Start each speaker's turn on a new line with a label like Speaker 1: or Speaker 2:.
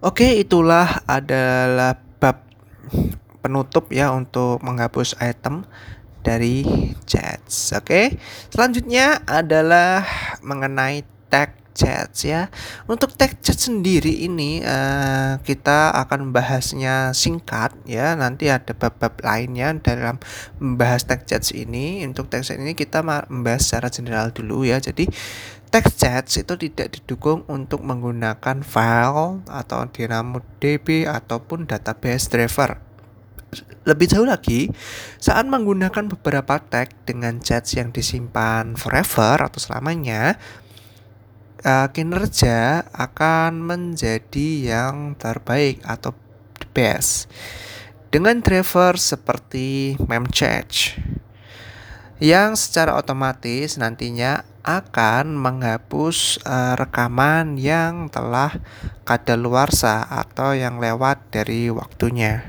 Speaker 1: Oke, itulah adalah bab penutup ya untuk menghapus item dari chats. Oke. Selanjutnya adalah mengenai tag chats ya. Untuk tag chat sendiri ini uh, kita akan membahasnya singkat ya. Nanti ada bab-bab lainnya dalam membahas tag chats ini. Untuk tag chat ini kita membahas secara general dulu ya. Jadi Text chats itu tidak didukung untuk menggunakan file atau DynamoDB ataupun database driver. Lebih jauh lagi, saat menggunakan beberapa tag dengan chats yang disimpan forever atau selamanya, uh, kinerja akan menjadi yang terbaik atau the best dengan driver seperti memcache yang secara otomatis nantinya akan menghapus uh, rekaman yang telah kadaluarsa atau yang lewat dari waktunya.